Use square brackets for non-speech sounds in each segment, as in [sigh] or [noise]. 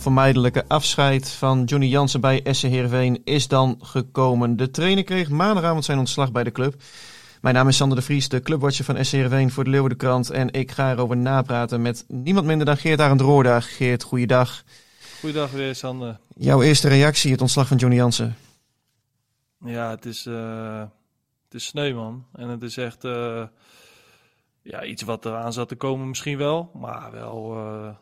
onvermijdelijke afscheid van Johnny Jansen bij SC Heerenveen is dan gekomen. De trainer kreeg maandagavond zijn ontslag bij de club. Mijn naam is Sander de Vries, de clubwatcher van SC Heerenveen voor de Leeuwardenkrant. En ik ga erover napraten met niemand minder dan Geert Arend Roorda. Geert, goeiedag. Goeiedag weer, Sander. Jouw eerste reactie, het ontslag van Johnny Jansen. Ja, het is, eh, het is sneu, man. En het is echt eh, ja, iets wat eraan zat te komen misschien wel. Maar wel, eh,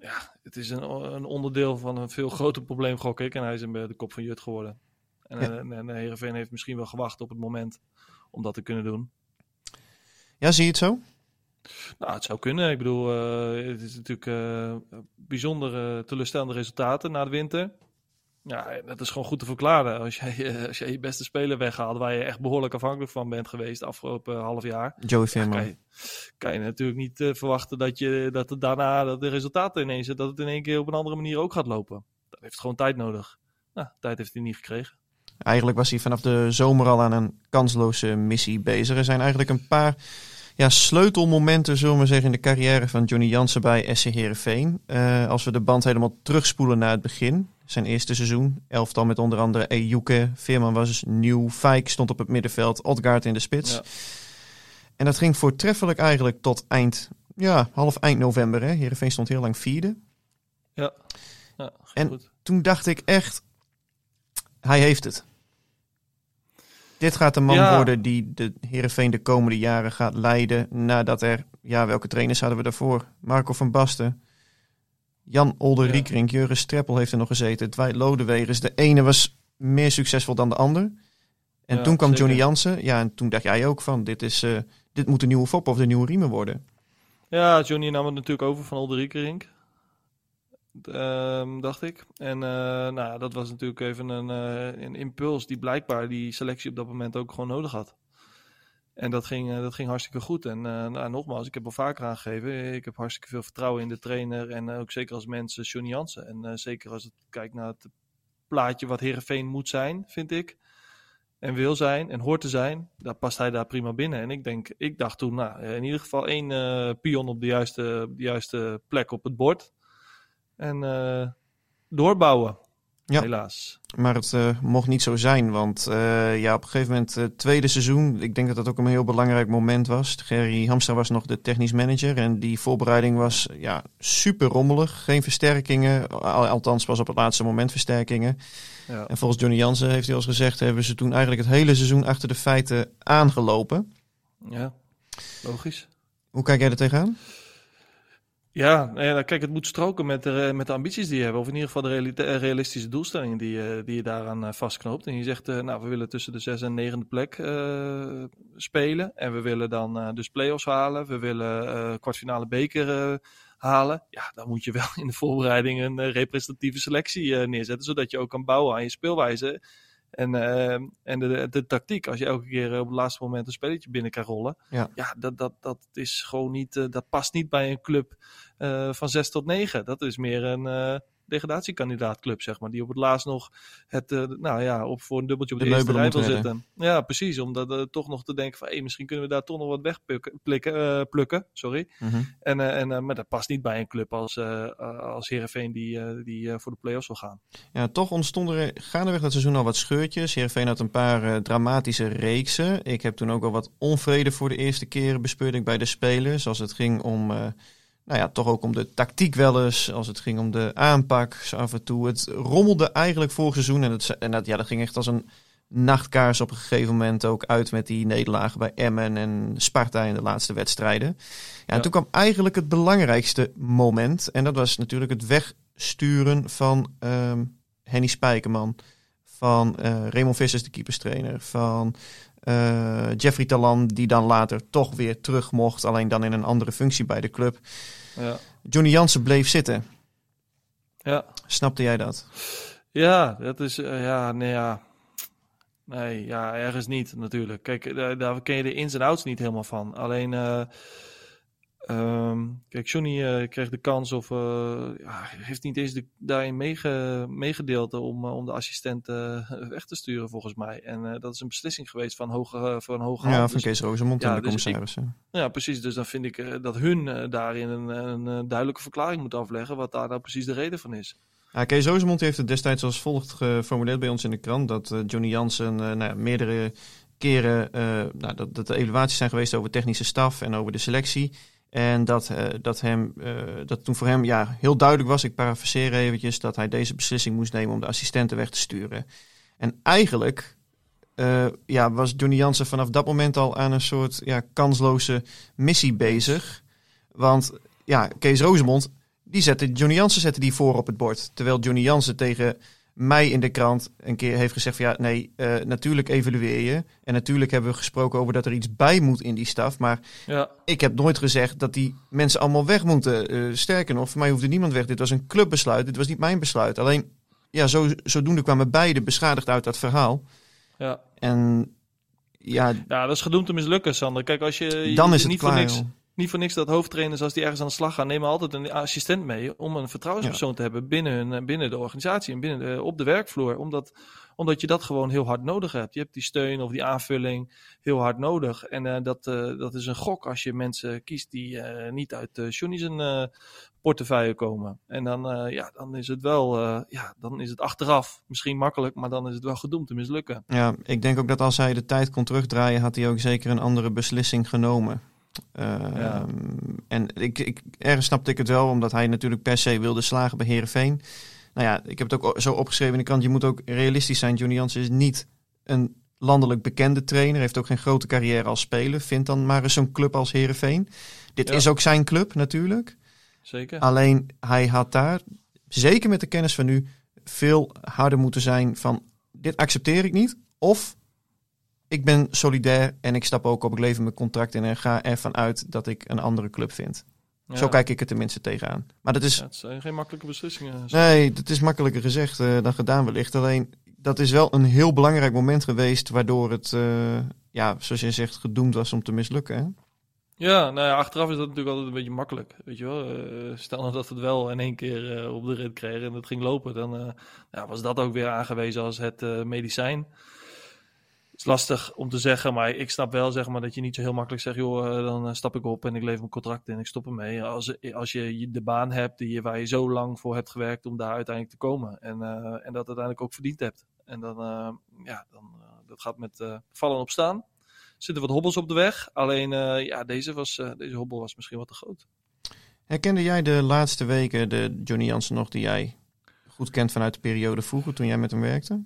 ja, het is een, een onderdeel van een veel groter probleem, gok ik. En hij is in de kop van Jut geworden. En, Ja. en, en Heerenveen heeft misschien wel gewacht op het moment om dat te kunnen doen. Ja, zie je het zo? Nou, het zou kunnen. Ik bedoel, eh, het is natuurlijk eh bijzonder eh, teleurstellende resultaten na de winter. Ja, dat is gewoon goed te verklaren. Als jij, eh, als jij je beste speler weghaalt, waar je echt behoorlijk afhankelijk van bent geweest de afgelopen half jaar, Joey Veerman. kan, je, kan je natuurlijk niet eh, verwachten dat, je, dat het daarna dat de resultaten ineens, dat het in één keer op een andere manier ook gaat lopen. Dat heeft gewoon tijd nodig. Nou, tijd heeft hij niet gekregen. Eigenlijk was hij vanaf de zomer al aan een kansloze missie bezig. Er zijn eigenlijk een paar ja, sleutelmomenten, zullen we zeggen, in de carrière van Johnny Jansen bij SC Heerenveen. Eh als we de band helemaal terugspoelen naar het begin. Zijn eerste seizoen. Elftal met onder andere Ejuke. Veerman was nieuw. Fijk stond op het middenveld. Odgaard in de spits. Ja. En dat ging voortreffelijk eigenlijk tot eind, ja, half eind november. Hè. Heerenveen stond heel lang vierde. Ja, ja En- goed. Toen dacht ik echt, hij heeft het. Dit gaat de man Ja. worden die de Heerenveen de komende jaren gaat leiden. Nadat er, ja, welke trainers hadden we daarvoor? Marco van Basten, Jan Older Ja. Jurgen Streppel heeft er nog gezeten. Dwight Lodewegers. De ene was meer succesvol dan de ander. En Ja, toen kwam zeker. Johnny Jansen. Ja, en toen dacht jij ook van, dit, is, eh, dit moet de nieuwe Fop of de nieuwe Riemen worden. Ja, Johnny nam het natuurlijk over van Olderiekerink. Ehm dacht ik. En eh, nou, dat was natuurlijk even een, eh, een impuls die blijkbaar die selectie op dat moment ook gewoon nodig had. En dat ging, eh, dat ging hartstikke goed. En eh, nou, nogmaals, ik heb al vaker aangegeven. Ik heb hartstikke veel vertrouwen in de trainer. En eh, ook zeker als mensen Johnny Jansen. En zeker als het kijkt naar het plaatje wat Herenveen moet zijn, vind ik. En wil zijn en hoort te zijn. Daar past hij daar prima binnen. En ik denk, ik dacht toen, nou, in ieder geval één pion op de juiste, de juiste plek op het bord. En doorbouwen. Ja. Helaas. Maar het eh, mocht niet zo zijn, want eh, ja, op een gegeven moment, het tweede seizoen, ik denk dat dat ook een heel belangrijk moment was. Gerry Hamstra was nog de technisch manager en die voorbereiding was ja, super rommelig. Geen versterkingen, al- althans pas op het laatste moment versterkingen. Ja. En volgens Johnny Jansen heeft hij al eens gezegd, hebben ze toen eigenlijk het hele seizoen achter de feiten aangelopen. ja, logisch. Hoe kijk jij er tegenaan? Ja, nou ja, kijk, het moet stroken met de, met de ambities die je hebt. Of in ieder geval de eh, realistische doelstellingen die, je- die je daaraan eh, vastknoopt. En je zegt, eh, nou, we willen tussen de zes en negende plek eh, spelen. En we willen dan eh, dus play-offs halen. We willen eh kwartfinale beker eh, halen. Ja, dan moet je wel in de voorbereiding een eh, representatieve selectie eh, neerzetten. Zodat je ook kan bouwen aan je speelwijze. En, eh, en de, de, tactiek, als je elke keer op het laatste moment een spelletje binnen kan rollen. Ja. Ja, dat, dat, dat is gewoon niet, eh, dat past niet bij een club eh, van 6 tot 9. Dat is meer een, eh, degradatiekandidaatclub, zeg maar. Die op het laatst nog het, eh, nou ja, op, voor een dubbeltje op de, De eerste rij wil zitten. Ja, precies. Om dat, eh, toch nog te denken van, hey, misschien kunnen we daar toch nog wat wegplukken, plikken, eh, plukken. Sorry. Mhm. En, en, maar dat past niet bij een club als, als Heerenveen die, die voor de play-offs wil gaan. Ja, toch ontstonden er gaandeweg dat seizoen al wat scheurtjes. Heerenveen had een paar dramatische reeksen. Ik heb toen ook al wat onvrede voor de eerste keren bespeurd ik bij de spelers. Als het ging om, nou ja, toch ook om de tactiek wel eens. Als het ging om de aanpak zo af en toe. Het rommelde eigenlijk vorig seizoen. En, het, en dat, ja, dat ging echt als een nachtkaars op een gegeven moment ook uit met die nederlagen bij Emmen en Sparta in de laatste wedstrijden. Ja, en toen kwam eigenlijk het belangrijkste moment. En dat was natuurlijk het wegsturen van ehm, Henny Spijkerman. Van eh Raymond Vissers, de keeperstrainer. Van eh, Jeffrey Talan, die dan later toch weer terug mocht. Alleen dan in een andere functie bij de club. Ja. Johnny Jansen bleef zitten. Ja. Snapte jij dat? Ja, dat is, eh, ja, nee, ja. Nee, ja, ergens niet natuurlijk. Kijk, eh, daar, daar ken je de ins en outs niet helemaal van. Alleen, eh, ehm, kijk, Johnny eh, kreeg de kans of eh, ja, heeft niet eens de, daarin meege, meegedeeld om, eh, om de assistent [laughs] weg te sturen volgens mij. En dat is een beslissing geweest van hoge, van hoge Ja, hand. van Dus- Kees Rozemond ja, en de dus ik- commissarissen. ja, precies. Dus dan vind ik dat hun daarin een, een, duidelijke verklaring moet afleggen wat daar nou precies de reden van is. Ja, Kees Rozemond heeft het destijds als volgt geformuleerd bij ons in de krant. Dat Johnny Jansen nou ja, meerdere keren nou, dat, dat er evaluaties zijn geweest over technische staf en over de selectie. En dat, eh, dat, hem, eh, dat toen voor hem ja, heel duidelijk was, ik parafraseer eventjes, dat hij deze beslissing moest nemen om de assistenten weg te sturen. En eigenlijk eh, ja, was Johnny Jansen vanaf dat moment al aan een soort ja, kansloze missie bezig. Want ja, Kees Rozemond, die zette, Johnny Jansen zette die voor op het bord. Terwijl Johnny Jansen tegen mij in de krant een keer heeft gezegd van ja, nee, eh, natuurlijk evalueer je. En natuurlijk hebben we gesproken over dat er iets bij moet in die staf. Maar Ja, ik heb nooit gezegd dat die mensen allemaal weg moeten. Eh, sterker nog, voor mij hoefde niemand weg. Dit was een clubbesluit, dit was niet mijn besluit. Alleen, ja, zo, zodoende kwamen beide beschadigd uit dat verhaal. ja. En ja, Ja, dat is gedoemd te mislukken, Sander. Kijk, als je, je dan is het niet klaar. voor niks, joh. Niet voor niks dat hoofdtrainers, als die ergens aan de slag gaan, nemen altijd een assistent mee om een vertrouwenspersoon te hebben binnen, hun, binnen de organisatie en binnen de, op de werkvloer. Omdat, omdat je dat gewoon heel hard nodig hebt. Je hebt die steun of die aanvulling heel hard nodig. En eh, dat, eh, dat is een gok als je mensen kiest die eh, niet uit uh, Johnny's eh, portefeuille komen. En dan, eh, ja, dan is het wel, eh, ja, dan is het achteraf misschien makkelijk, maar dan is het wel gedoemd te mislukken. Ja, ik denk ook dat als hij de tijd kon terugdraaien, had hij ook zeker een andere beslissing genomen. Ehm, Ja. En ik, ik, ergens snapte ik het wel, omdat hij natuurlijk per se wilde slagen bij Herenveen. Nou ja, ik heb het ook zo opgeschreven in de krant. Je moet ook realistisch zijn. Johnny Jansen is niet een landelijk bekende trainer. Heeft ook geen grote carrière als speler. Vind dan maar eens zo'n club als Herenveen. Dit Ja. is ook zijn club natuurlijk. Zeker. Alleen hij had daar, zeker met de kennis van nu, veel harder moeten zijn van dit accepteer ik niet. Of ik ben solidair en ik stap ook op, ik lever mijn contract in en ga ervan uit dat ik een andere club vind. Zo kijk ik er tenminste tegenaan. Maar dat is, Ja, het zijn geen makkelijke beslissingen. nee, dat is makkelijker gezegd eh, dan gedaan wellicht. Alleen, dat is wel een heel belangrijk moment geweest waardoor het, eh, ja, zoals je zegt, gedoemd was om te mislukken. Hè? Ja, nou ja, achteraf is dat natuurlijk altijd een beetje makkelijk. Weet je wel, Eh, stel nou dat we het wel in één keer op de rit kregen en het ging lopen, dan ja, was dat ook weer aangewezen als het medicijn. Is lastig om te zeggen, maar ik snap wel zeg maar, dat je niet zo heel makkelijk zegt, joh, eh, dan eh, stap ik op en ik lever mijn contract in en ik stop ermee. Als, als je de baan hebt die, waar je zo lang voor hebt gewerkt om daar uiteindelijk te komen en, eh, en dat uiteindelijk ook verdiend hebt. En dan, ja, dan dat gaat met vallen en opstaan. Er zitten wat hobbels op de weg. Alleen, ja, deze, was, deze hobbel was misschien wat te groot. Herkende jij de laatste weken de Johnny Jansen nog die jij goed kent vanuit de periode vroeger toen jij met hem werkte?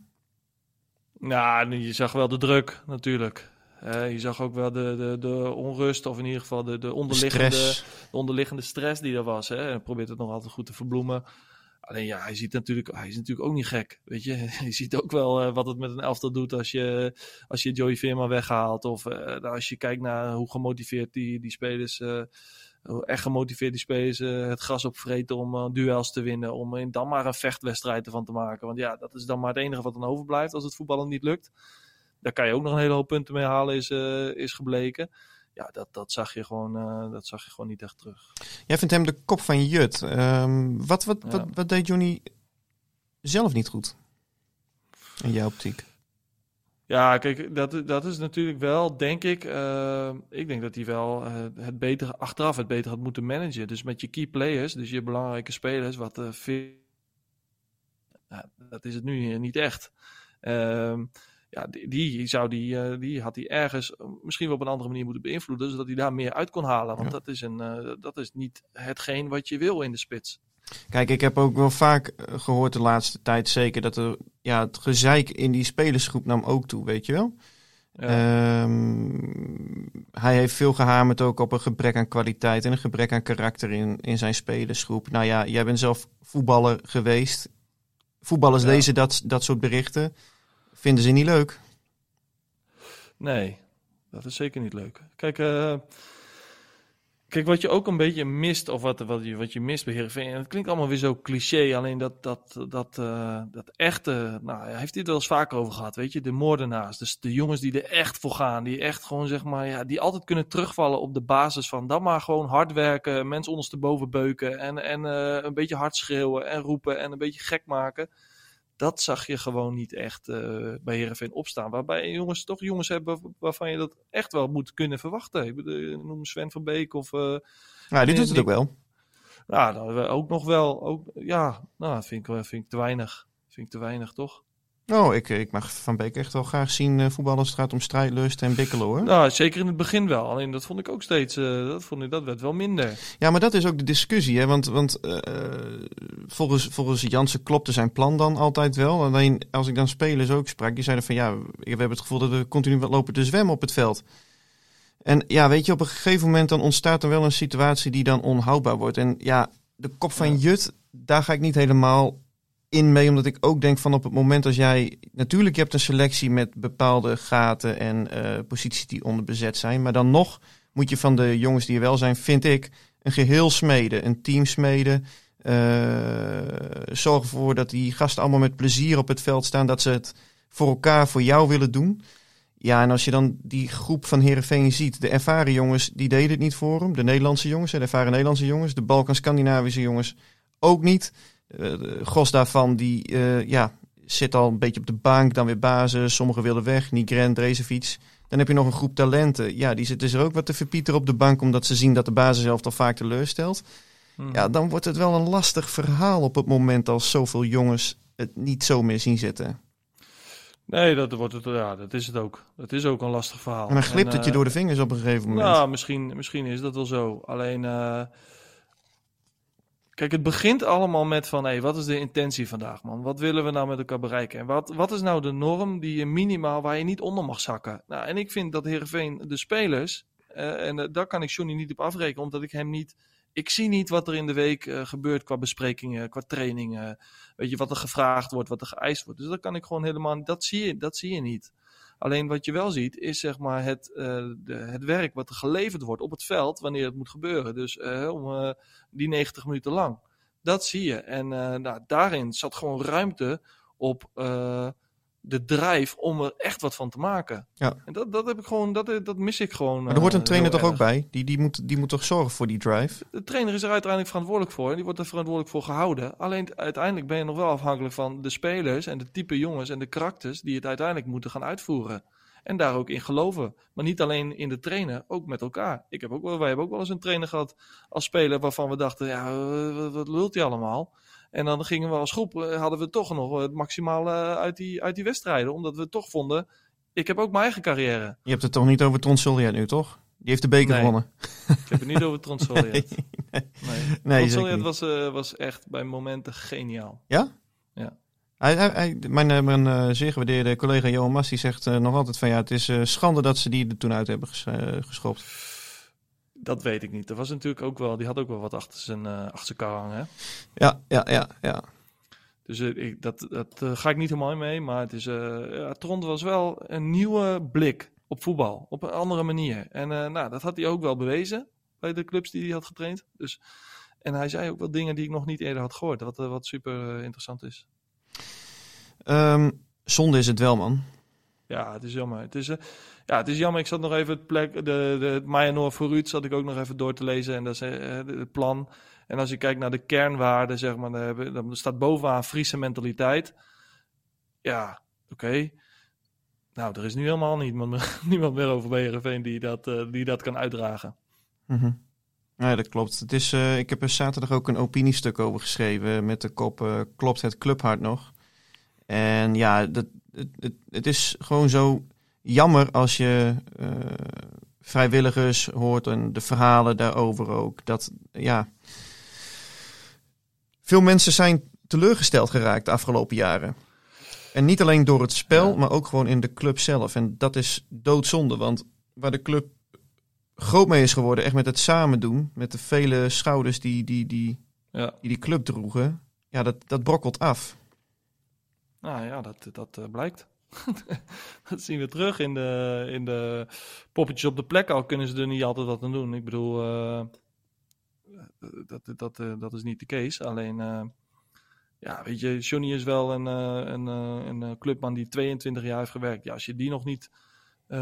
Nou, je zag wel de druk natuurlijk. Je zag ook wel de, de, de onrust, of in ieder geval de, de, De onderliggende, stress. de onderliggende stress die er was. Hè. Hij probeert het nog altijd goed te verbloemen. Alleen ja, hij, ziet natuurlijk, hij is natuurlijk ook niet gek. Weet je, [laughs] je ziet ook wel eh, wat het met een elftal doet als je, als je Joey Veerman weghaalt. Of eh, nou, als je kijkt naar hoe gemotiveerd die, die spelers, eh, echt gemotiveerd die spelers eh, het gras opvreten om eh, duels te winnen. Om er dan maar een vechtwedstrijd ervan te maken. Want ja, dat is dan maar het enige wat dan overblijft als het voetballen niet lukt. Daar kan je ook nog een hele hoop punten mee halen, is, eh, is gebleken. Ja, dat, dat, zag je gewoon, dat zag je gewoon niet echt terug. Jij vindt hem de kop van Jut. Ehm, wat, wat, Ja. wat, wat deed Johnny zelf niet goed? In jouw optiek. Ja, kijk, dat, dat is natuurlijk wel, denk ik. eh, ik denk dat hij wel eh, het beter, achteraf het beter had moeten managen. Dus met je key players, dus je belangrijke spelers, wat eh, veel. Ja, dat is het nu niet echt. Ehm, ja, die, die, zou die, eh, die had hij ergens eh, misschien wel op een andere manier moeten beïnvloeden, zodat hij daar meer uit kon halen. Want Ja. dat, is een, eh, dat is niet hetgeen wat je wil in de spits. Kijk, ik heb ook wel vaak eh, gehoord de laatste tijd zeker dat er ja, het gezeik in die spelersgroep nam ook toe, weet je wel. Ja. Ehm, hij heeft veel gehamerd ook op een gebrek aan kwaliteit en een gebrek aan karakter in, in zijn spelersgroep. Nou ja, jij bent zelf voetballer geweest. Voetballers Ja. lezen dat, dat soort berichten. Vinden ze niet leuk. Nee, dat is zeker niet leuk. Kijk, eh, kijk wat je ook een beetje mist, of wat, wat, je, wat je mist bij Heerenveen, en het klinkt allemaal weer zo cliché, alleen dat, dat, dat, eh, dat echte, nou, hij heeft dit wel eens vaker over gehad, weet je, de moordenaars, dus de jongens die er echt voor gaan, die echt gewoon, zeg maar, ja, die altijd kunnen terugvallen op de basis van dan maar gewoon hard werken, mensen ondersteboven beuken en, en eh, een beetje hard schreeuwen en roepen en een beetje gek maken dat zag je gewoon niet echt eh, bij Herenveen opstaan. Waarbij jongens toch jongens hebben waarvan je dat echt wel moet kunnen verwachten. Ik bedoel, noem Sven van Beek of. eh Ja, die doet het ook wel. nou, dan ook nog wel. Ook, ja, nou, vind ik, vind ik te weinig. Vind ik te weinig, toch? Oh, ik, ik mag Van Beek echt wel graag zien eh, voetballen als het gaat om strijdlust en bikkelen hoor. Nou, zeker in het begin wel. Alleen dat vond ik ook steeds. eh, dat, vond ik, dat werd wel minder. Ja, maar dat is ook de discussie. Hè? Want, want eh, volgens, volgens Jansen klopte zijn plan dan altijd wel. Alleen als ik dan spelers ook sprak, die zeiden van ja, we hebben het gevoel dat we continu wat lopen te zwemmen op het veld. En ja, weet je, op een gegeven moment dan ontstaat er wel een situatie die dan onhoudbaar wordt. En ja, de kop van Ja. Jut, daar ga ik niet helemaal in mee. Omdat ik ook denk van op het moment als jij... Natuurlijk, je hebt een selectie met bepaalde gaten en eh, posities die onderbezet zijn. Maar dan nog moet je van de jongens die er wel zijn, vind ik, een geheel smeden. Een team smeden. Eh, zorg ervoor dat die gasten allemaal met plezier op het veld staan. Dat ze het voor elkaar, voor jou willen doen. Ja, en als je dan die groep van Herenveen ziet, de ervaren jongens, die deden het niet voor hem. De Nederlandse jongens, de ervaren Nederlandse jongens. De Balkan-Scandinavische jongens ook niet. Eh, de Gos daarvan, die eh, ja, zit al een beetje op de bank, dan weer basis. Sommigen willen weg, Nigren, Drezefiets. Dan heb je nog een groep talenten. Ja, die zitten er ook wat te verpieteren op de bank, omdat ze zien dat de basis al vaak teleurstelt. Hm. Ja, dan wordt het wel een lastig verhaal op het moment als zoveel jongens het niet zo meer zien zitten. Nee, dat, wordt het, ja, dat is het ook. Dat is ook een lastig verhaal. En dan glipt het je eh, door de vingers op een gegeven moment. Nou, misschien, misschien is dat wel zo. Alleen, kijk, het begint allemaal met van, hé, wat is de intentie vandaag, man? Wat willen we nou met elkaar bereiken? En wat, wat is nou de norm die je minimaal, waar je niet onder mag zakken? Nou, en ik vind dat Heerenveen, de spelers, eh, en eh, daar kan ik Johnny niet op afrekenen, omdat ik hem niet... Ik zie niet wat er in de week eh, gebeurt qua besprekingen, qua trainingen. Weet je, wat er gevraagd wordt, wat er geëist wordt. Dus dat kan ik gewoon helemaal, dat zie je, dat zie je niet. Alleen wat je wel ziet, is zeg maar het, eh, de, het werk wat er geleverd wordt op het veld wanneer het moet gebeuren. Dus eh, om eh, die 90 minuten lang. Dat zie je. En nou, daarin zat gewoon ruimte op de drijf om er echt wat van te maken. Ja. En dat, dat heb ik gewoon, dat, dat mis ik gewoon. maar er wordt een eh, trainer toch ook bij? Die, die, moet, die moet toch zorgen voor die drive? De trainer is er uiteindelijk verantwoordelijk voor. En die wordt er verantwoordelijk voor gehouden. Alleen uiteindelijk ben je nog wel afhankelijk van de spelers en de type jongens en de karakters die het uiteindelijk moeten gaan uitvoeren. En daar ook in geloven. Maar niet alleen in de trainer, ook met elkaar. Ik heb ook wel, wij hebben ook wel eens een trainer gehad als speler waarvan we dachten, ja, eh, wat, wat lult hij allemaal? En dan gingen we als groep, eh, hadden we toch nog het maximale uit die, uit die wedstrijden. Omdat we toch vonden, ik heb ook mijn eigen carrière. Je hebt het toch niet over Tronsolja nu, toch? Die heeft de beker Nee. gewonnen. Ik heb het niet over Tronsoljet. [laughs] nee, Nee, was, eh, was echt bij momenten geniaal. Hij, hij, hij- mijn eh, mijn eh, zeer gewaardeerde collega Johan Mas die zegt eh, nog altijd van ja, het is eh, schande dat ze die er toen uit hebben ges- eh, geschopt. Dat weet ik niet. Er was natuurlijk ook wel, die had ook wel wat achter zijn, eh achter zijn kar hangen. Hè? Ja, ja, ja, ja. Dus eh, ik, dat, dat eh, ga ik niet helemaal mee. Maar het is, ja, Trond was wel een nieuwe blik op voetbal. Op een andere manier. En nou, dat had hij ook wel bewezen bij de clubs die hij had getraind. Dus, en hij zei ook wel dingen die ik nog niet eerder had gehoord. Wat, wat super interessant is. Ehm, zonde is het wel, man. Ja, het is jammer. Het is, eh, ja, het is jammer. Ik zat nog even het plek, de, de het Mayanor vooruit zat ik ook nog even door te lezen. En dat is eh, het plan. En als je kijkt naar de kernwaarden, zeg maar, dan, dan staat bovenaan Friese mentaliteit. Ja, oké. Nou, er is nu helemaal niemand meer, [laughs] niemand meer over Heerenveen die dat, eh, die dat kan uitdragen. Mhm. Ja, dat klopt. Het is, ik heb er zaterdag ook een opiniestuk over geschreven met de kop Klopt het clubhart nog? En ja, dat, het, het, het is gewoon zo jammer als je eh, vrijwilligers hoort en de verhalen daarover ook. Dat ja, veel mensen zijn teleurgesteld geraakt de afgelopen jaren. En niet alleen door het spel, Ja. maar ook gewoon in de club zelf. En dat is doodzonde, want waar de club groot mee is geworden, echt met het samen doen, met de vele schouders die die, die, Ja. die, die club droegen, ja, dat, dat brokkelt af. Nou ja, dat, dat eh, blijkt. [laughs] dat zien we terug in de, in de poppetjes op de plek. Al kunnen ze er niet altijd wat aan doen. Ik bedoel, eh, dat, dat, eh, dat is niet de case. Alleen, ja, weet je, Johnny is wel een, een, een clubman die 22 jaar heeft gewerkt. Ja, als je die nog niet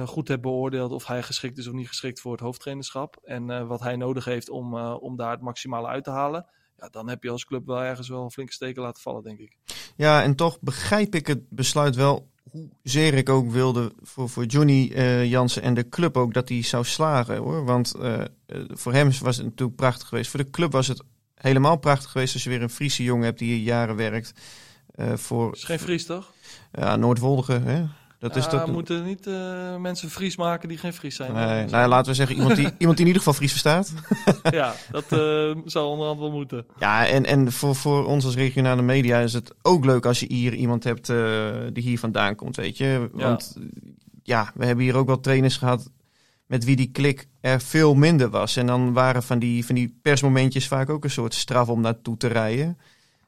goed hebt beoordeeld of hij geschikt is of niet geschikt voor het hoofdtrainerschap. En wat hij nodig heeft om, om daar het maximale uit te halen. Ja, dan heb je als club wel ergens wel een flinke steken laten vallen, denk ik. Ja, en toch begrijp ik het besluit wel, hoezeer ik ook wilde voor, voor Johnny eh, Jansen en de club ook dat hij zou slagen hoor. Want eh, eh, voor hem was het natuurlijk prachtig geweest. Voor de club was het helemaal prachtig geweest als je weer een Friese jongen hebt die hier jaren werkt. eh, voor is geen Fries, toch? ja, Noordwoldige. Hè? Dat is ja, we moeten niet eh, mensen Fries maken die geen Fries zijn. Nee, nou, ja, laten we zeggen, iemand die, [laughs] iemand die in ieder geval Fries verstaat. [laughs] ja, dat eh, zou onderhand wel moeten. Ja, en, en voor, voor ons als regionale media is het ook leuk als je hier iemand hebt eh, die hier vandaan komt, weet je. Want ja. we hebben hier ook wel trainers gehad met wie die klik er veel minder was. En dan waren van die, van die persmomentjes vaak ook een soort straf om naartoe te rijden.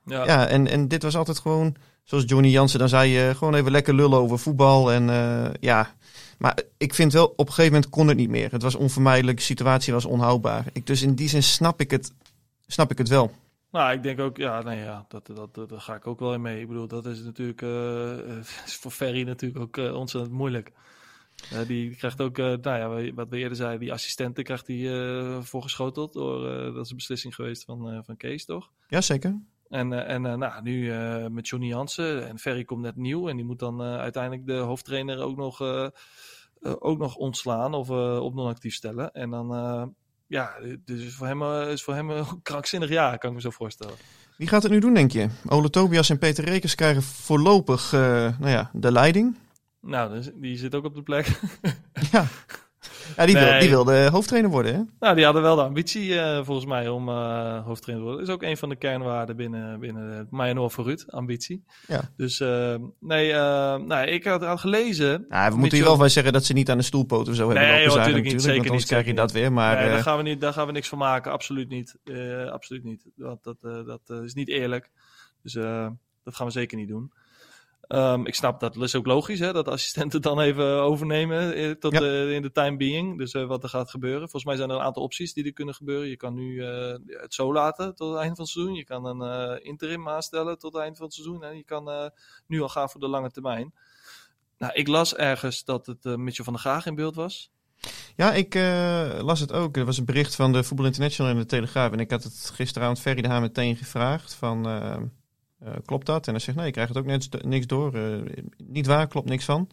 Ja, Ja, en, en dit was altijd gewoon, zoals Johnny Jansen, dan zei je gewoon even lekker lullen over voetbal. En eh, ja, maar ik vind wel, op een gegeven moment kon het niet meer. Het was onvermijdelijk, de situatie was onhoudbaar. Ik, dus in die zin snap ik het, snap ik het wel. Nou, ik denk ook, ja, nee, ja, dat, dat, dat, daar ga ik ook wel in mee. Ik bedoel, dat is natuurlijk eh, [laughs] is voor Ferry natuurlijk ook eh, ontzettend moeilijk. Die krijgt ook, nou ja, wa- wat we eerder zeiden, die assistenten krijgt hij eh voorgeschoteld. Door, dat is een beslissing geweest van, van Kees, toch? Jazeker. En, eh, en eh, nou, nu eh, met Johnny Jansen en Ferry komt net nieuw. En die moet dan uiteindelijk de hoofdtrainer ook nog, ook nog ontslaan of op non-actief stellen. En dan, ja, dus is voor hem, is voor hem een [laughs] krankzinnig jaar, kan ik me zo voorstellen. Wie gaat het nu doen, denk je? Ole Tobias en Peter Rekers krijgen voorlopig nou ja, de leiding. Nou, dus, die zit ook op de plek. [laughs] Ja, ja die, wil, die wilde hoofdtrainer worden, hè? nou, die hadden wel de ambitie eh, volgens mij om eh hoofdtrainer te worden. Dat is ook een van de kernwaarden binnen, binnen het Mayanor Verruut, ambitie. Ja. Dus eh, nee, nou, ik had al gelezen. Nou, we moeten hier wel van zeggen dat ze niet aan de stoelpoten of zo hebben Nee, natuurlijk niet. natuurlijk, Zeker want anders krijg je dat weer. Maar nee, daar, gaan we niet, daar gaan we niks van maken. Absoluut niet. Absoluut niet. Dat, dat, dat is niet eerlijk. Dus dat gaan we zeker niet doen. Ehm, ik snap dat, dat is ook logisch, hè, dat de assistenten dan even overnemen eh, tot, Ja. eh, in de time being. Dus eh, wat er gaat gebeuren. Volgens mij zijn er een aantal opties die er kunnen gebeuren. Je kan nu het zo laten tot het eind van het seizoen. Je kan een interim aanstellen tot het eind van het seizoen. En je kan nu al gaan voor de lange termijn. Nou, ik las ergens dat het Mitchell van der Graag in beeld was. ja, ik las het ook. Er was een bericht van de Voetbal International in de Telegraaf. En ik had het gisteravond Ferry de Haan meteen gevraagd van... eh, klopt dat? En hij zegt nee, ik krijg het ook net, niks door. Eh, niet waar, klopt niks van.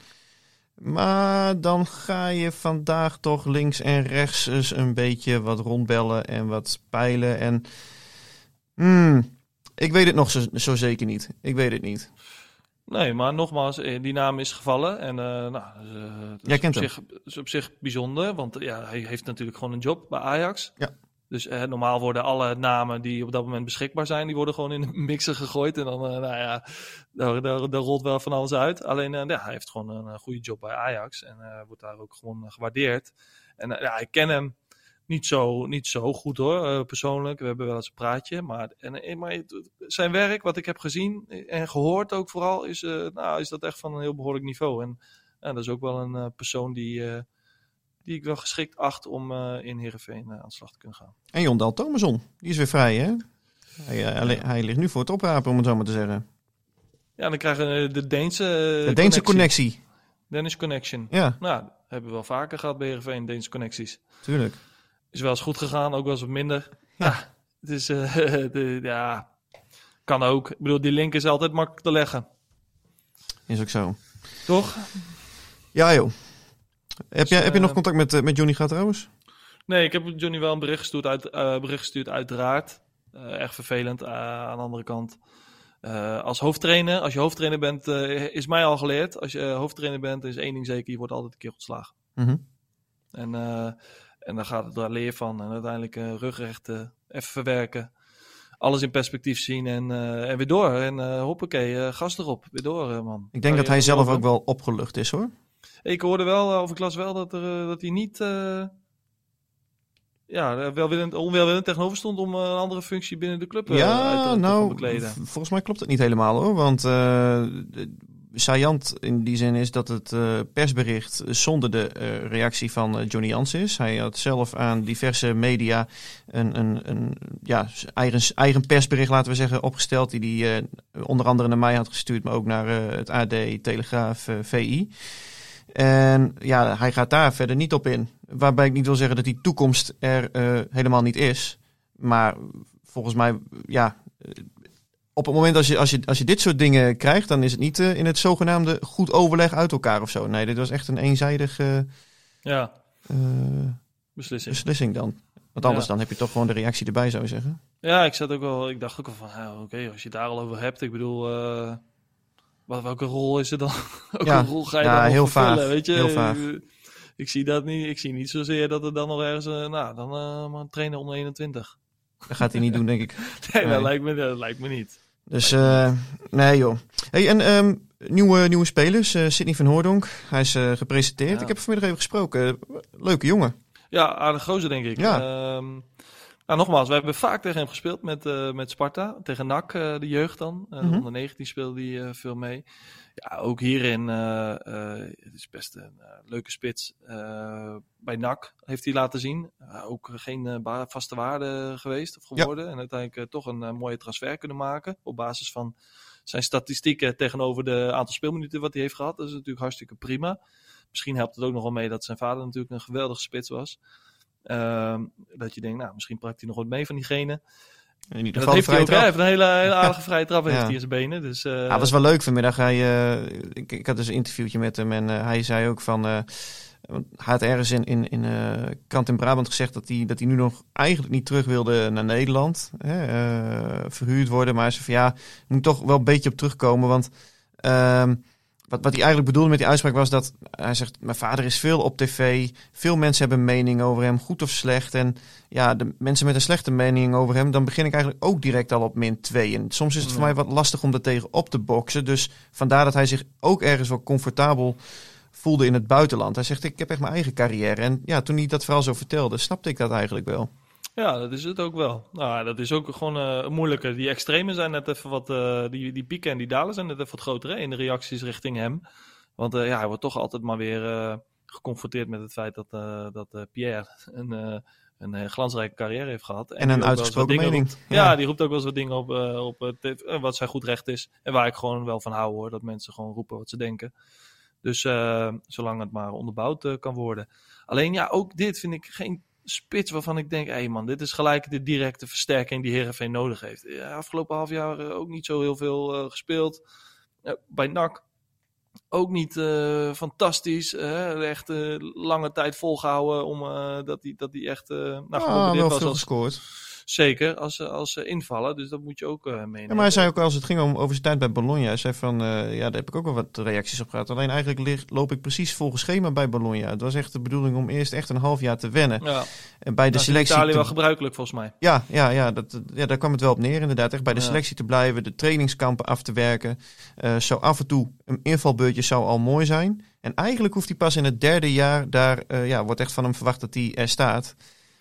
Maar dan ga je vandaag toch links en rechts eens een beetje wat rondbellen en wat peilen. En hmm, ik weet het nog zo, zo zeker niet. Ik weet het niet. Nee, maar nogmaals, eh, die naam is gevallen. En nou, is, dat Jij is kent op zich, is op zich bijzonder, want ja, hij heeft natuurlijk gewoon een job bij Ajax. Ja. Dus eh, normaal worden alle namen die op dat moment beschikbaar zijn, die worden gewoon in een [laughs] mixer gegooid. En dan, eh, nou ja, daar, daar, daar rolt wel van alles uit. Alleen, eh, ja, hij heeft gewoon een, goede job bij Ajax en wordt daar ook gewoon gewaardeerd. En ja, ik ken hem niet zo, niet zo goed hoor, persoonlijk. We hebben wel eens een praatje. Maar, en, maar zijn werk, wat ik heb gezien en gehoord ook vooral, is, nou, is dat echt van een heel behoorlijk niveau. En dat is ook wel een persoon die, die ik wel geschikt acht om eh, in Heerenveen eh, aan de slag te kunnen gaan. En Jon Dal Thomason, die is weer vrij hè? Hij, eh, hij, li- hij ligt nu voor het oprapen om het zo maar te zeggen. Ja, dan krijgen we de Deense, De Deense connectie. Danish Connection. Ja, Nou, hebben we wel vaker gehad bij Heerenveen, Danish Connecties. tuurlijk. Is wel eens goed gegaan, ook wel eens wat minder. Ja. Ja, het is, [laughs] de, ja, kan ook. Ik bedoel, die link is altijd makkelijk te leggen. Is ook zo. Toch? Ja, joh. Heb, jij, heb je nog eh, contact met, eh, met Johnny gaat trouwens? Nee, ik heb Johnny wel een bericht gestuurd, uit, eh, bericht gestuurd uiteraard. Eh, echt vervelend. Aan de andere kant, eh, als hoofdtrainer, als je hoofdtrainer bent, eh, is mij al geleerd. Als je hoofdtrainer bent, is één ding zeker, je wordt altijd een keer ontslagen. Mhm. En, eh, en dan gaat het daar leer van. En uiteindelijk eh rugrecht eh, even verwerken. Alles in perspectief zien en, eh, en weer door. En eh hoppakee, gas erop. Weer door, man. Ik denk dat hij zelf ook wel opgelucht is hoor. Ik hoorde wel, eh, of ik las wel, dat, er, eh, dat hij niet... eh ja, welwillend, onwelwillend tegenover stond om een andere functie binnen de club uit ja, te, nou, bekleden. volgens mij klopt het niet helemaal hoor. Want saillant in die zin is dat het persbericht zonder de reactie van Johnny Jans is. Hij had zelf aan diverse media een, een, een ja, eigen, eigen persbericht, laten we zeggen, opgesteld. Die hij onder andere naar mij had gestuurd, maar ook naar het AD, Telegraaf, VI. En ja, hij gaat daar verder niet op in. Waarbij ik niet wil zeggen dat die toekomst er eh, helemaal niet is. Maar volgens mij, ja, op het moment als je, als, je, als je dit soort dingen krijgt, dan is het niet eh, in het zogenaamde goed overleg uit elkaar of zo. Nee, dit was echt een eenzijdige Ja, eh, beslissing. beslissing dan. Want anders Ja. dan heb je toch gewoon de reactie erbij, zou je zeggen. Ja, ik zat ook wel. Ik dacht ook al van, oké, als je het daar al over hebt, ik bedoel, wat, welke rol is er dan? [laughs] welke Ja, rol ga je ja, dan nog heel vaag, Weet je, heel vaag. Ik zie dat niet. Ik zie niet zozeer dat er dan nog ergens, eh, nou, dan eh, maar een trainer onder 21. Dat gaat hij niet doen, denk ik. Nee, [laughs] Nee. Dat, lijkt me, dat lijkt me niet. Dus eh, nee joh. Hey, en ehm, nieuwe, nieuwe spelers, eh Sidney van Hoordonk. Hij is gepresenteerd. Ja. Ik heb vanmiddag even gesproken. Leuke jongen. Ja, aardig gozer, denk ik. Ja. Ehm, nou, nogmaals, we hebben vaak tegen hem gespeeld met, eh, met Sparta. Tegen NAC, eh, de jeugd dan. Eh, Mhm. Onder 19 speelde hij eh, veel mee. Ja, ook hierin, het is best een leuke spits. Bij NAC heeft hij laten zien. Ook geen vaste waarde geweest of geworden. En uiteindelijk toch een mooie transfer kunnen maken. Op basis van zijn statistieken tegenover de aantal speelminuten wat hij heeft gehad. Dat is natuurlijk hartstikke prima. Misschien helpt het ook nog wel mee dat zijn vader natuurlijk een geweldige spits was. Ehm, dat je denkt, nou, misschien pakt hij nog wat mee van diegene. In ieder En dat geval heeft hij ook. heeft een hele, hele [laughs] aardige vrije trap heeft Ja. hij in zijn benen. Dus, eh, Ja, dat was wel leuk vanmiddag. Hij, eh, ik, ik had dus een interviewtje met hem en eh, hij zei ook van... hij had ergens in, in, in Krant in Brabant gezegd dat hij, dat hij nu nog eigenlijk niet terug wilde naar Nederland. Hè, verhuurd worden. Maar hij zei van ja, ik moet toch wel een beetje op terugkomen. Want ehm, wat, wat hij eigenlijk bedoelde met die uitspraak was dat... Hij zegt, mijn vader is veel op tv. Veel mensen hebben een mening over hem, goed of slecht. En ja, de mensen met een slechte mening over hem... dan begin ik eigenlijk ook direct al op min 2. En soms is het voor mij wat lastig om er tegen op te boksen. Dus vandaar dat hij zich ook ergens wel comfortabel voelde in het buitenland. Hij zegt, ik heb echt mijn eigen carrière. En ja, toen hij dat vooral zo vertelde, snapte ik dat eigenlijk wel. Ja, dat is het ook wel. Nou, dat is ook gewoon eh moeilijker. Die extremen zijn net even wat. eh, die, die pieken en die dalen zijn net even wat groter hè, in de reacties richting hem. Want eh, ja, hij wordt toch altijd maar weer geconfronteerd met het feit dat, dat Pierre een, een glansrijke carrière heeft gehad. En een uitgesproken mening. roept. Ja. die roept ook wel eens wat dingen op, op tv, wat zijn goed recht is. En waar ik gewoon wel van hou hoor. Dat mensen gewoon roepen wat ze denken. Dus zolang het maar onderbouwd kan worden. Alleen ja, ook dit vind ik geen spits waarvan ik denk, hé hey man, dit is gelijk de directe versterking die Herenveen nodig heeft. Ja, afgelopen half jaar eh, ook niet zo heel veel eh, gespeeld. Eh, bij NAC ook niet fantastisch. eh, echt lange tijd volgehouden om dat hij dat die echt nou, geprobeerd wel was veel als, gescoord. Zeker, als, ze- als ze invallen. Dus dat moet je ook eh meenemen. Ja, maar hij zei ook als het ging om over zijn tijd bij Bologna. Hij zei van, eh, ja, daar heb ik ook wel wat reacties op gehad. Alleen eigenlijk loop ik precies volgens schema bij Bologna. Het was echt de bedoeling om eerst echt een half jaar te wennen. ja, En bij de dat is in selectie... Italië te- wel gebruikelijk volgens mij. Ja, ja, ja, dat, ja, daar kwam het wel op neer inderdaad. Echt bij de Ja. selectie te blijven, de trainingskampen af te werken. Eh, zo af en toe een invalbeurtje zou al mooi zijn. En eigenlijk hoeft hij pas in het derde jaar, daar eh, ja, wordt echt van hem verwacht dat hij er staat.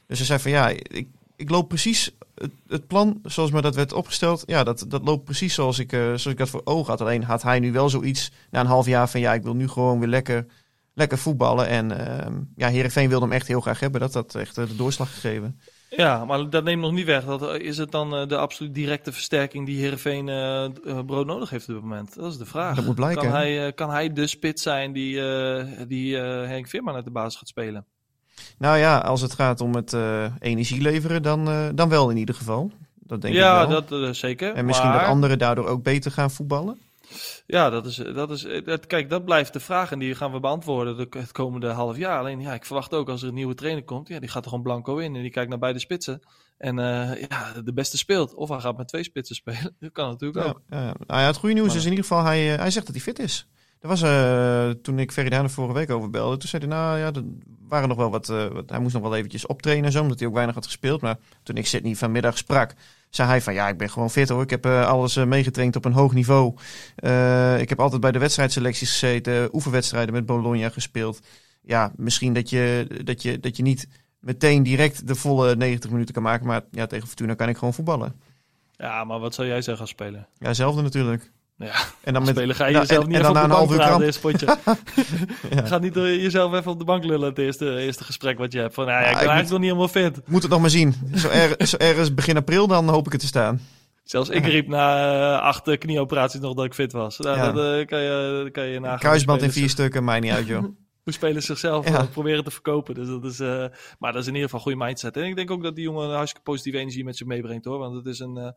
Dus hij zei van ja, ik, ik loop precies het, het plan zoals me dat werd opgesteld. Ja, dat, dat loopt precies zoals ik, eh, zoals ik dat voor ogen had. Alleen had hij nu wel zoiets na een half jaar van ja, ik wil nu gewoon weer lekker, lekker voetballen. En ehm ja, Heerenveen wilde hem echt heel graag hebben. Dat had echt eh, de doorslag gegeven. Ja, maar dat neemt nog niet weg. Dat, is het dan eh, de absoluut directe versterking die Heerenveen eh, eh, brood nodig heeft op dit moment? Dat is de vraag. Dat moet blijken. Kan hij, eh, kan hij de spits zijn die, eh, die eh, Henk Veerman uit de basis gaat spelen? Nou ja, als het gaat om het eh, energie leveren, dan, eh, dan wel in ieder geval. Dat denk ja, ik wel. dat eh, zeker. en misschien maar, dat anderen daardoor ook beter gaan voetballen. Ja, dat is, dat is, dat, kijk, dat blijft de vraag en die gaan we beantwoorden de, het komende half jaar. Alleen, ja, ik verwacht ook als er een nieuwe trainer komt, ja, die gaat er gewoon blanco in en die kijkt naar beide spitsen. En ja, de beste speelt. Of hij gaat met twee spitsen spelen. [laughs] Dat kan natuurlijk Ja, ook. ja. Nou ja, het goede nieuws Maar- is in ieder geval, hij, hij zegt dat hij fit is. Er was, eh, toen ik er vorige week over belde, toen zei hij, nou ja, er waren nog wel wat, eh, wat- hij moest nog wel eventjes optrainen en zo, omdat hij ook weinig had gespeeld. Maar toen ik Sydney vanmiddag sprak, zei hij van, ja, ik ben gewoon fit hoor. Ik heb eh, alles meegetraind op een hoog niveau. Ik heb altijd bij de wedstrijdselecties gezeten, oefenwedstrijden met Bologna gespeeld. Ja, misschien dat je, dat je, dat je niet meteen direct de volle 90 minuten kan maken, maar ja, tegen Fortuna kan ik gewoon voetballen. Ja, maar wat zou jij zeggen als speler? Ja, hetzelfde natuurlijk. Ja, En dan met, speler ga je nou, jezelf en- niet en even dan op na de een bank half uur praten, potje. [laughs] Ja. Ga niet door jezelf even op de bank lullen het eerste, eerste gesprek wat je hebt. Van, nou ja, ik Ja, ben ik eigenlijk nog niet helemaal fit. Moet het nog maar zien. Zo, er, zo ergens begin april, dan hoop ik het te staan. Zelfs ik [laughs] riep na eh, acht eh, knieoperaties nog dat ik fit was. Nou, Ja. Dat eh, kan, je, kan je nagaan. Kruisband in vier stukken, mij niet uit, joh. [laughs] Hoe spelers zichzelf Ja. eh, proberen te verkopen. Dus dat is, eh, maar dat is in ieder geval een goede mindset. En ik denk ook dat die jongen een hartstikke positieve energie met zich meebrengt hoor. Want het is een, eh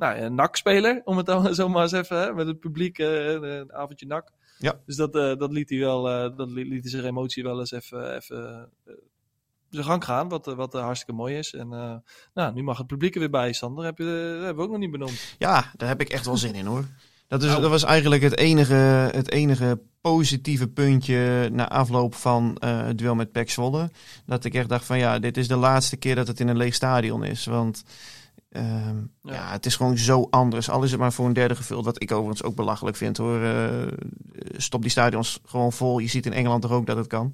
nou, een NAC-speler, om het dan [laughs] zo maar eens even, hè, met het publiek, eh, een avondje NAC. Ja. Dus dat, eh, dat liet hij wel, eh, dat liet, hij zijn emotie wel eens even, even zijn gang gaan, wat, wat hartstikke mooi is. En nou, nu mag het publiek er weer bij, Sander. Heb je, dat hebben we ook nog niet benoemd. Ja, daar heb ik echt wel zin in, hoor. Dat, is, Nou. dat was eigenlijk het enige, het enige positieve puntje na afloop van het duel met Pek Zwolle. Dat ik echt dacht van, ja, dit is de laatste keer dat het in een leeg stadion is. Want ehm, ja. Ja. het is gewoon zo anders. Al is het maar voor een derde gevuld, wat ik overigens ook belachelijk vind, hoor. Eh, stop die stadions gewoon vol. Je ziet in Engeland toch ook dat het kan.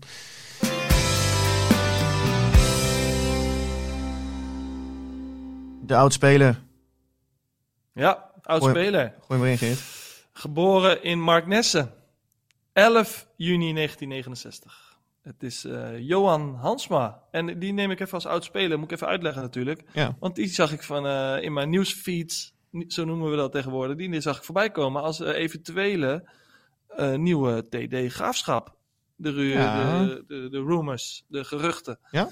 De oud-speler. Ja, oud Goeie- speler. Gooi maar in, Geert. Geboren in Marknesse. 11 juni 1969. Het is eh, Johan Hansma. En die neem ik even als oud speler. Moet ik even uitleggen natuurlijk. Ja. Want die zag ik van, eh, in mijn nieuwsfeeds, ni- zo noemen we dat tegenwoordig, die zag ik voorbij komen als eh, eventuele nieuwe TD Graafschap. De, Ja. de, de, de rumors, de geruchten. Ja?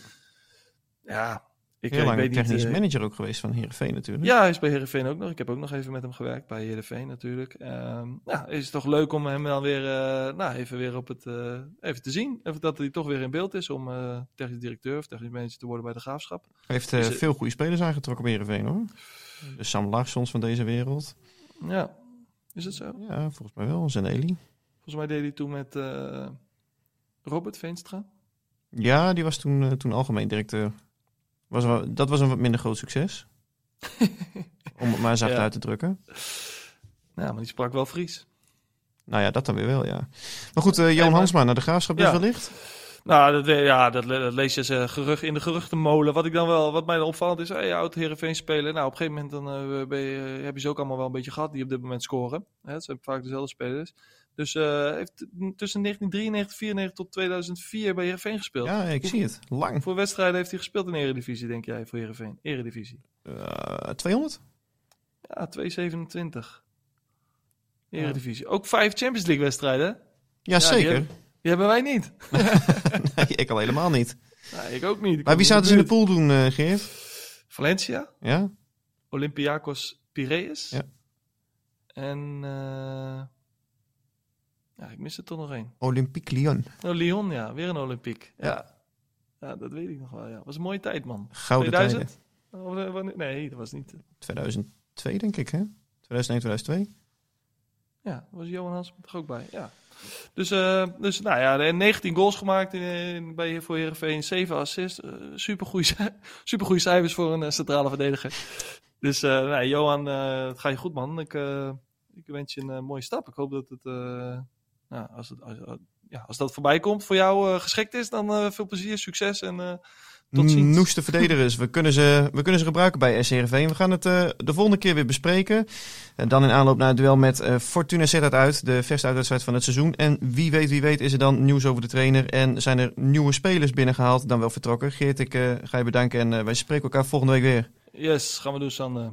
Ja, ik, Heel ik lang weet technisch eh, manager ook geweest van Heerenveen natuurlijk. ja, hij is bij Heerenveen ook nog. Ik heb ook nog even met hem gewerkt bij Heerenveen natuurlijk. Ehm ja, is het toch leuk om hem dan weer, eh, nou, even weer op het, eh, even te zien. Even dat hij toch weer in beeld is om eh technisch directeur of technisch manager te worden bij de Graafschap. Hij heeft eh, veel goede spelers aangetrokken bij Heerenveen hoor. De Sam Larssons van deze wereld. Ja, is het zo? Ja, volgens mij wel. Zaneli. Volgens mij deed hij toen met eh, Robert Veenstra. Ja, die was toen, eh, toen algemeen directeur. Was wel, dat was een wat minder groot succes. [laughs] Om het maar zacht Ja. uit te drukken. Ja, maar die sprak wel Fries. Nou ja, dat dan weer wel, ja. Maar goed, eh Johan Hansma naar de graafschap dus Ja. wellicht. Nou, dat, ja, dat, le- dat lees je eh, gerucht, in de geruchtenmolen. Wat ik dan wel, wat mij dan opvallend is, hey, oud Heerenveen spelen. Nou, op een gegeven moment dan, eh, ben je, heb je ze ook allemaal wel een beetje gehad die op dit moment scoren. Hè, het zijn vaak dezelfde spelers. Dus eh heeft tussen 1993, 94 tot 2004 bij Heerenveen gespeeld. Ja, ik zie het. Lang. Voor wedstrijden heeft hij gespeeld in de Eredivisie, denk jij, voor Heerenveen? Eredivisie. Eh 200? Ja, 227. Eredivisie. Ook vijf Champions League wedstrijden. hè? Ja, die zeker. hebben- Die hebben wij niet. [laughs] nee, ik al helemaal niet. Nou, ik ook niet. Ik Maar wie zouden ze in de pool doen, eh Geert? Valencia. Ja? Olympiakos Piraeus. Ja. En uh, ja, ik mis er toch nog één. Olympique Lyon. Oh, Lyon, ja. Weer een Olympiek. Ja. Ja. ja. dat weet ik nog wel. Ja. was een mooie tijd, man. Gouden 2000? tijden. Oh, eh, wanneer- Nee, dat was niet. 2002 denk ik, hè? 2001, 2002. Ja, daar was Johan Hans er ook bij. Ja. Dus, eh, dus nou ja, en 19 goals gemaakt in, in, bij, voor Heerenveen. 7 assists. Uh, supergoeie, [laughs] supergoeie cijfers voor een eh, centrale verdediger. Dus nou, Johan, het gaat je goed, man. Ik, ik wens je een mooie stap. Ik hoop dat het, nou, als, het als, ja, als dat voorbij komt, voor jou eh, geschikt is, dan eh, veel plezier, succes. En eh, Tot ziens. noeste verdedigers. We kunnen, ze, we kunnen ze gebruiken bij SC Heerenveen. We gaan het de volgende keer weer bespreken. En dan in aanloop naar het duel met eh, Fortuna Sittard uit. De verste uitwedstrijd van het seizoen. En wie weet, wie weet is er dan nieuws over de trainer. En zijn er nieuwe spelers binnengehaald, dan wel vertrokken. Geert, ik ga je bedanken en wij spreken elkaar volgende week weer. Yes, gaan we doen, Sander.